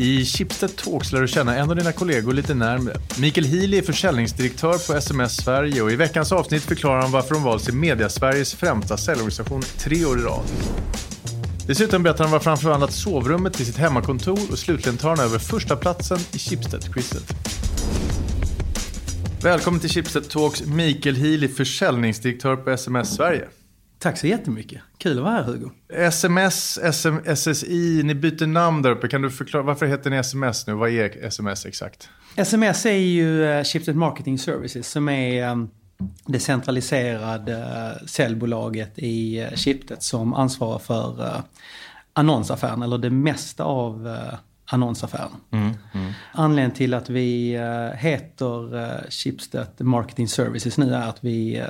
I Schibsted Talks lär du känna en av dina kollegor lite närmre. Mikael Healy är försäljningsdirektör på SMS Sverige och i veckans avsnitt förklarar han varför de valts till Media-Sveriges främsta säljorganisation tre år i rad. Dessutom berättar han varför han förvandlat sovrummet till sitt hemmakontor och slutligen tar han över första platsen i Schibsted-quizet. Välkommen till Schibsted Talks, Mikael Healy, försäljningsdirektör på SMS Sverige. Tack så jättemycket. Kul att vara här Hugo. SMS, SM, SSI, ni byter namn där uppe. Kan du förklara, varför heter ni SMS nu? Vad är SMS exakt? SMS är ju uh, Shifted Marketing Services som är um, det centraliserade uh, säljbolaget i uh, Shifted som ansvarar för annonsaffären, eller det mesta av annonsaffären. Mm, mm. Anledningen till att vi heter Schibsted Marketing Services nu är att vi,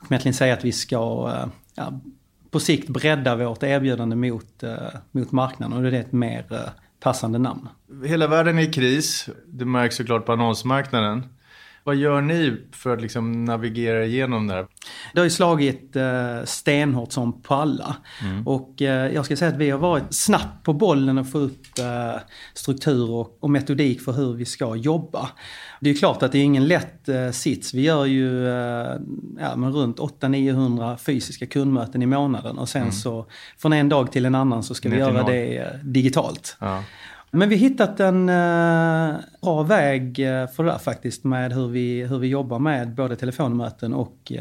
kan egentligen säga att vi ska ja, på sikt bredda vårt erbjudande mot, eh, mot marknaden och det är ett mer eh, passande namn. Hela världen är i kris, det märks såklart på annonsmarknaden. Vad gör ni för att liksom navigera igenom det här? Det har ju slagit eh, stenhårt som på alla. Mm. Och eh, jag ska säga att vi har varit snabbt på bollen och få upp eh, struktur och, och, metodik för hur vi ska jobba. Det är klart att det är ingen lätt eh, sits. Vi gör ju eh, ja, men runt 800-900 fysiska kundmöten i månaden och sen mm. så från en dag till en annan så ska vi göra det eh, digitalt. Ja. Men vi har hittat en uh, bra väg eh, för det där faktiskt med hur vi, hur vi jobbar med både telefonmöten och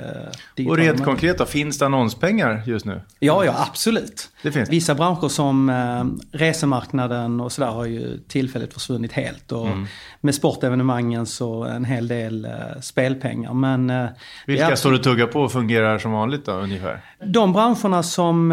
uh, Och rent konkret då, finns det annonspengar just nu? Ja, ja absolut. Det finns. Vissa branscher som uh, resemarknaden och sådär har ju tillfälligt försvunnit helt. Och mm. Med sportevenemangen så en hel del uh, spelpengar. Men, uh, Vilka står du tugga på och fungerar som vanligt då ungefär? De branscherna som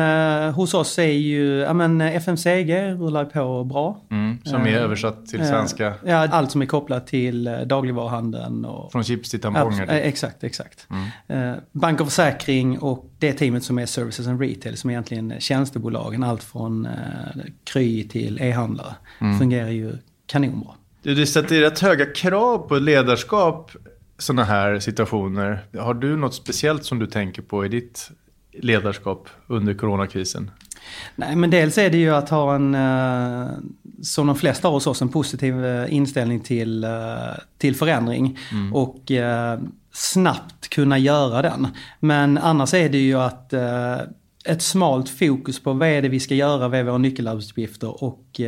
hos oss är ju, ja men FMCG rullar på bra. Mm. Mm, som är eh, översatt till svenska? Ja, allt som är kopplat till eh, dagligvaruhandeln. Och, Från chips till tamponger? Ja, eh, exakt, exakt. Mm. Bank och försäkring och det teamet som är Services and Retail som är egentligen tjänstebolagen. Allt från Kry till e-handlare. Mm. Fungerar ju kanonbra. Du, det sätter rätt höga krav på ledarskap sådana här situationer. Har du något speciellt som du tänker på i ditt ledarskap under coronakrisen? Nej men dels är det ju att ha en, eh, som de flesta hos oss, en positiv eh, inställning till, eh, till förändring. Mm. Och snabbt kunna göra den. Men annars är det ju att ett smalt fokus på vad är det vi ska göra, vad är våra nyckelarbetsuppgifter och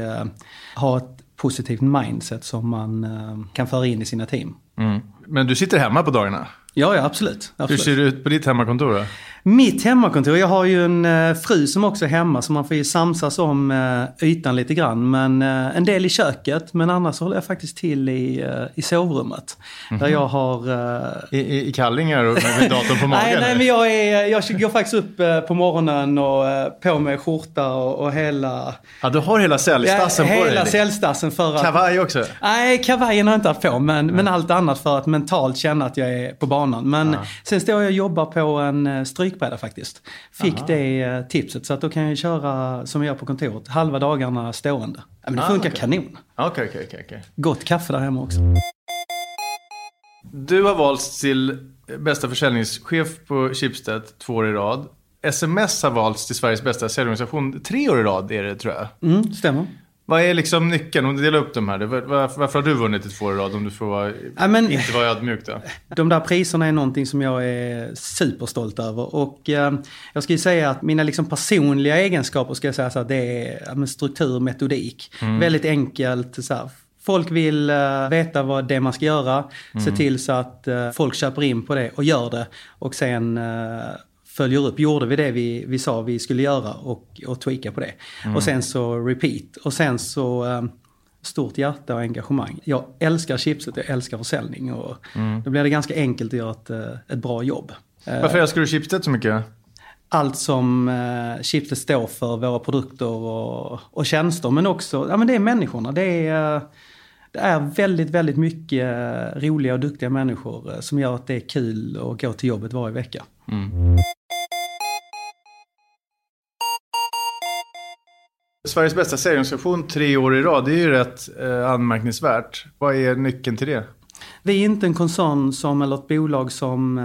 ha ett positivt mindset som man kan föra in i sina team. Mm. Men du sitter hemma på dagarna? Ja, ja absolut, absolut. Hur ser det ut på ditt hemmakontor då? Mitt hemmakontor, jag har ju en uh, fru som också är hemma så man får ju samsas om uh, ytan lite grann. Men uh, en del i köket, men annars håller jag faktiskt till i, i sovrummet. Mm -hmm. Där jag har... I, I, kallingar och med datorn på magen? nej, nej, men jag, är, jag går faktiskt upp på morgonen och på med skjorta och, och hela... Ja, du har hela cellstassen ja, på dig? Hela cellstassen för att... Kavaj också? Nej, kavajen har jag inte haft på, men, men allt annat för att mentalt känna att jag är på banan. Men ja. sen står jag och jobbar på en stryk strykbräda faktiskt. Fick Aha. det eh, tipset så att då kan jag köra som jag gör på kontoret, halva dagarna stående. men det ah, funkar okay. kanon. Okej, okay, okay, okay. Gott kaffe där hemma också. Du har valts till bästa försäljningschef på Schibsted två år i rad. SMS har valts till Sveriges bästa säljorganisation tre år i rad är det tror jag. Mm, stämmer. Vad är liksom nyckeln? Om du delar upp de här. Varför, varför har du vunnit i två i rad om du får vara, ja, men, inte vara ödmjuk då? De där priserna är någonting som jag är superstolt över. Och eh, jag ska ju säga att mina liksom personliga egenskaper ska jag säga så att det är ja, struktur, metodik. Mm. Väldigt enkelt. Så här, Folk vill uh, veta vad det man ska göra. Mm. Se till så att uh, folk köper in på det och gör det. Och sen uh, följer upp. Gjorde vi det vi, vi sa vi skulle göra och, och tweaka på det. Mm. Och sen så repeat. Och sen så um, stort hjärta och engagemang. Jag älskar chipset, jag älskar försäljning och mm. då blir det ganska enkelt att göra ett, eh, ett bra jobb. Varför älskar du chipset så mycket? Allt som uh, chipset står för, våra produkter och, och tjänster. Men också, ja men det är människorna. Det är, uh, det är väldigt, väldigt mycket roliga och duktiga människor som gör att det är kul att gå till jobbet varje vecka. Mm. Sveriges bästa säljorganisation tre år i rad, det är ju rätt eh, anmärkningsvärt. Vad är nyckeln till det? Vi är inte en koncern som, eller ett bolag som eh,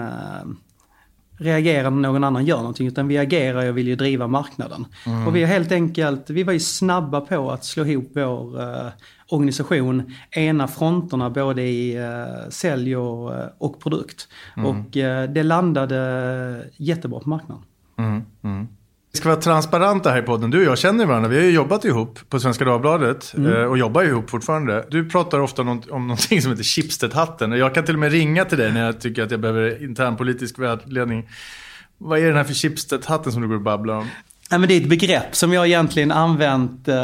reagera när någon annan gör någonting utan vi agerar och vill ju driva marknaden. Mm. Och vi har helt enkelt, vi var ju snabba på att slå ihop vår eh, organisation, ena fronterna både i eh, sälj och, eh, och produkt. Mm. Och eh, det landade jättebra på marknaden. Mm. Vi ska vara transparenta här i podden. Du och jag känner varandra. Vi har ju jobbat ihop på Svenska Dagbladet mm. Eh, och jobbar ihop fortfarande. Du pratar ofta om, någonting som heter Schibsted-hatten. Jag kan till och med ringa till dig när jag tycker att jag behöver internpolitisk vägledning. Vad är den här för Schibsted-hatten som du går och babblar om? Ja, men det är ett begrepp som jag egentligen använt eh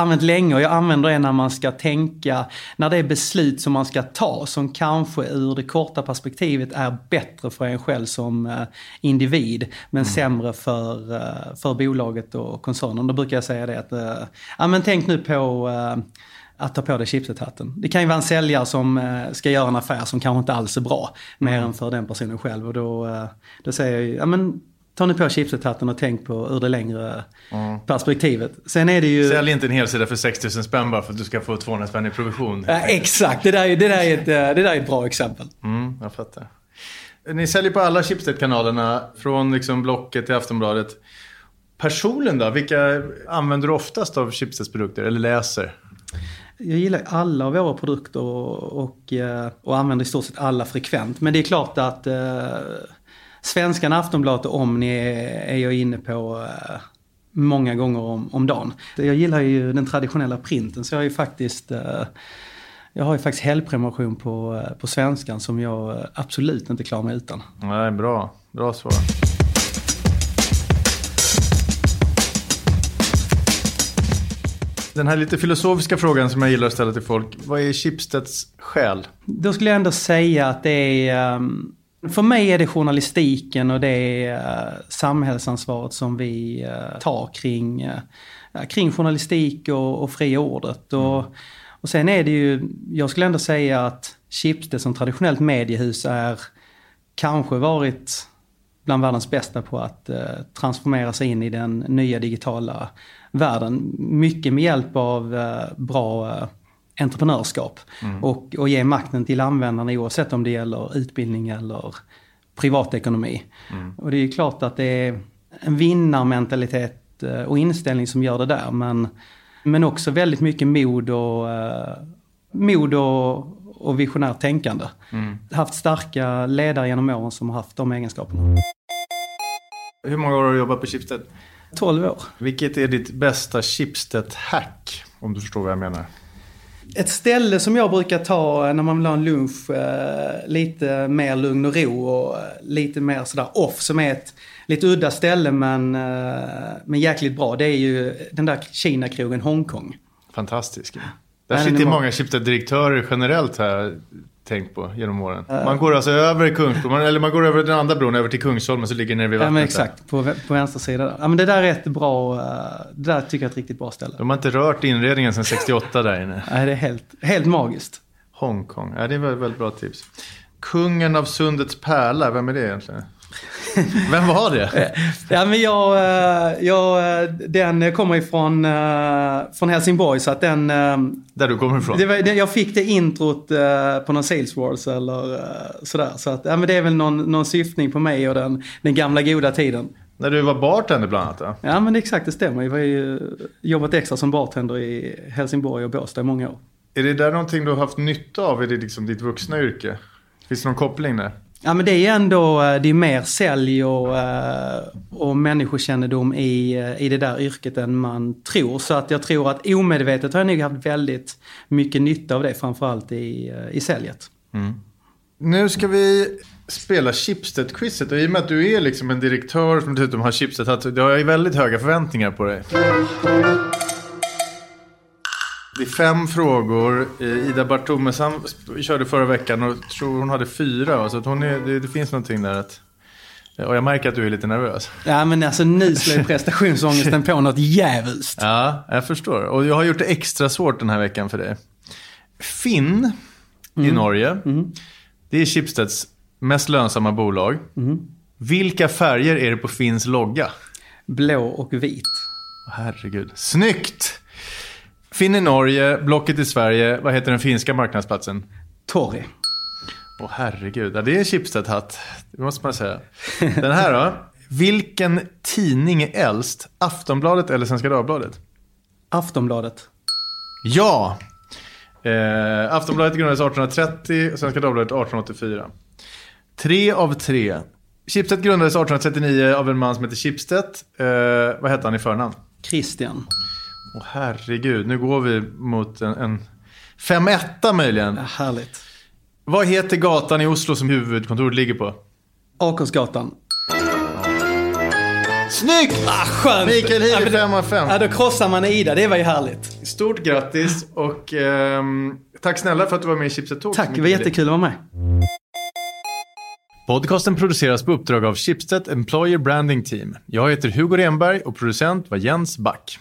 använt länge och jag använder det när man ska tänka, när det är beslut som man ska ta som kanske ur det korta perspektivet är bättre för en själv som uh, individ men mm. sämre för, uh, för bolaget och koncernen. Då brukar jag säga det att, uh, ja men tänk nu på att ta på dig chipset-hatten. Det kan ju vara en säljare som ska göra en affär som kanske inte alls är bra, mer mm. än för den personen själv. Och då, då säger jag ju, ja men ta nu på chipset-hatten och tänk på ur det längre mm. perspektivet. Sen är det ju... Sälj inte en helsida för 6000 spänn bara för att du ska få 200 spänn i provision. Ja, exakt, det där, är, det, där är ett, det där är ett bra exempel. Mm, jag fattar. Ni säljer på alla Schibsted-kanalerna, från liksom Blocket till Aftonbladet. Personligen då, vilka använder du oftast av Schibsteds produkter eller läser? Jag gillar alla av våra produkter och, och, eh, och använder i stort sett alla frekvent. Men det är klart att eh, Svenskan, Aftonbladet och Omni är, jag inne på eh, många gånger om, om dagen. Jag gillar ju den traditionella printen så jag har ju faktiskt eh, jag har ju faktiskt helgprenumeration på, eh, på Svenskan som jag absolut inte klarar mig utan. Nej, bra. Bra svar. Den här lite filosofiska frågan som jag gillar att ställa till folk. Vad är Schibsteds själ? Då skulle jag ändå säga att det är um, för mig är det journalistiken och det uh, samhällsansvaret som vi uh, tar kring, uh, kring journalistik och, och fria ordet. Och, mm. och sen är det ju, jag skulle ändå säga att Schibsted som traditionellt mediehus är kanske varit bland världens bästa på att transformera sig in i den nya digitala världen. Mycket med hjälp av bra entreprenörskap. Mm. Och, och ge makten till användarna oavsett om det gäller utbildning eller privatekonomi. Mm. Och det är klart att det är en vinnarmentalitet eh, och inställning som gör det där. Men, men också väldigt mycket mod och, uh, mod och, och visionärt tänkande. Mm. Haft starka ledare genom åren som har haft de egenskaperna. Hur många år har du jobbat på Schibsted? 12 år. Vilket är ditt bästa Schibsted-hack? Om du förstår vad jag menar. Ett ställe som jag brukar ta när man vill ha en lunch, eh, lite mer lugn och ro och eh, lite mer sådär off, som är ett lite udda ställe men, eh, men jäkligt bra. Det är ju den där Kina-krogen Hongkong. Fantastisk. Där sitter många Schibsted-direktörer generellt här tänkt på genom åren. Man går alltså över Kungsbron, eller man går över den andra bron över till Kungsholmen så ligger nere vid vattnet. Ja men exakt, på, på vänster sida. Ja men det där är ett bra, eh, det där tycker jag är ett riktigt bra ställe. De har inte rört inredningen sedan 68 där inne. Nej det är helt, helt magiskt. Hongkong, ja det är ett väldigt, väldigt bra tips. Kungen av Sundets pärla, vem är det egentligen? Vem var det? ja, men jag, eh, jag, eh, den kommer ifrån eh, från Helsingborg så att den... Där du kommer ifrån? Det var, jag fick det introt på någon Sales Wars eller sådär. Så att, ja, men det är väl någon, någon syftning på mig och den, den gamla goda tiden. När du var bartender bland annat? Då? Ja men exakt det stämmer. Jag har ju jobbat extra som bartender i Helsingborg och Båstad i många år. Är det där någonting du har haft nytta av i liksom ditt vuxna yrke? Finns det någon koppling där? Ja men det är ändå, eh, det är mer sälj och, eh, och människokännedom i, eh, i det där yrket än man tror. Så att jag tror att omedvetet har jag nog haft väldigt mycket nytta av det, framförallt i, i säljet. Mm. Nu ska vi spela Schibsted-quizet och i och med att du är liksom en direktör som dessutom har Schibsted, då har jag väldigt höga förväntningar på dig. Det är fem frågor. Eh, Ida Bartomesam körde förra veckan och tror hon hade fyra. Så hon är, det, det finns någonting där att... Och jag märker att du är lite nervös. Ja men alltså nu slår prestationsångesten på något jävligt. Ja, jag förstår. Och jag har gjort det extra svårt den här veckan för dig. Finn mm. i Norge. Mm. Det är Schibsteds mest lönsamma bolag. Mm. Vilka färger är det på Finns logga? Blå och vit. Herregud. Snyggt! Finn i Norge, Blocket i Sverige. Vad heter den finska marknadsplatsen? Torri. Åh herregud, ja, det är en Schibsted-hatt. Det måste man säga. Den här då. Vilken tidning är äldst? Aftonbladet eller Svenska Dagbladet? Aftonbladet. Ja! Eh, Aftonbladet grundades 1830 och Svenska Dagbladet 1884. Tre av tre. Schibsted grundades 1839 av en man som heter Schibsted. Eh, vad hette han i förnamn? Christian. Åh herregud, nu går vi mot en, en 5-1 möjligen. Ja, härligt. Vad heter gatan i Oslo som huvudkontoret ligger på? Akersgatan. Snyggt! Ah, skönt! Mikael Ja, Hille men- 5 av 5. Ja, då krossar man Ida. Det var ju härligt. Stort grattis och ehm, tack snälla för att du var med i Chipset Talk. Tack, det var jättekul att vara med. Podcasten produceras på uppdrag av Schibsted Employer Branding Team. Jag heter Hugo Renberg och producent var Jens Back.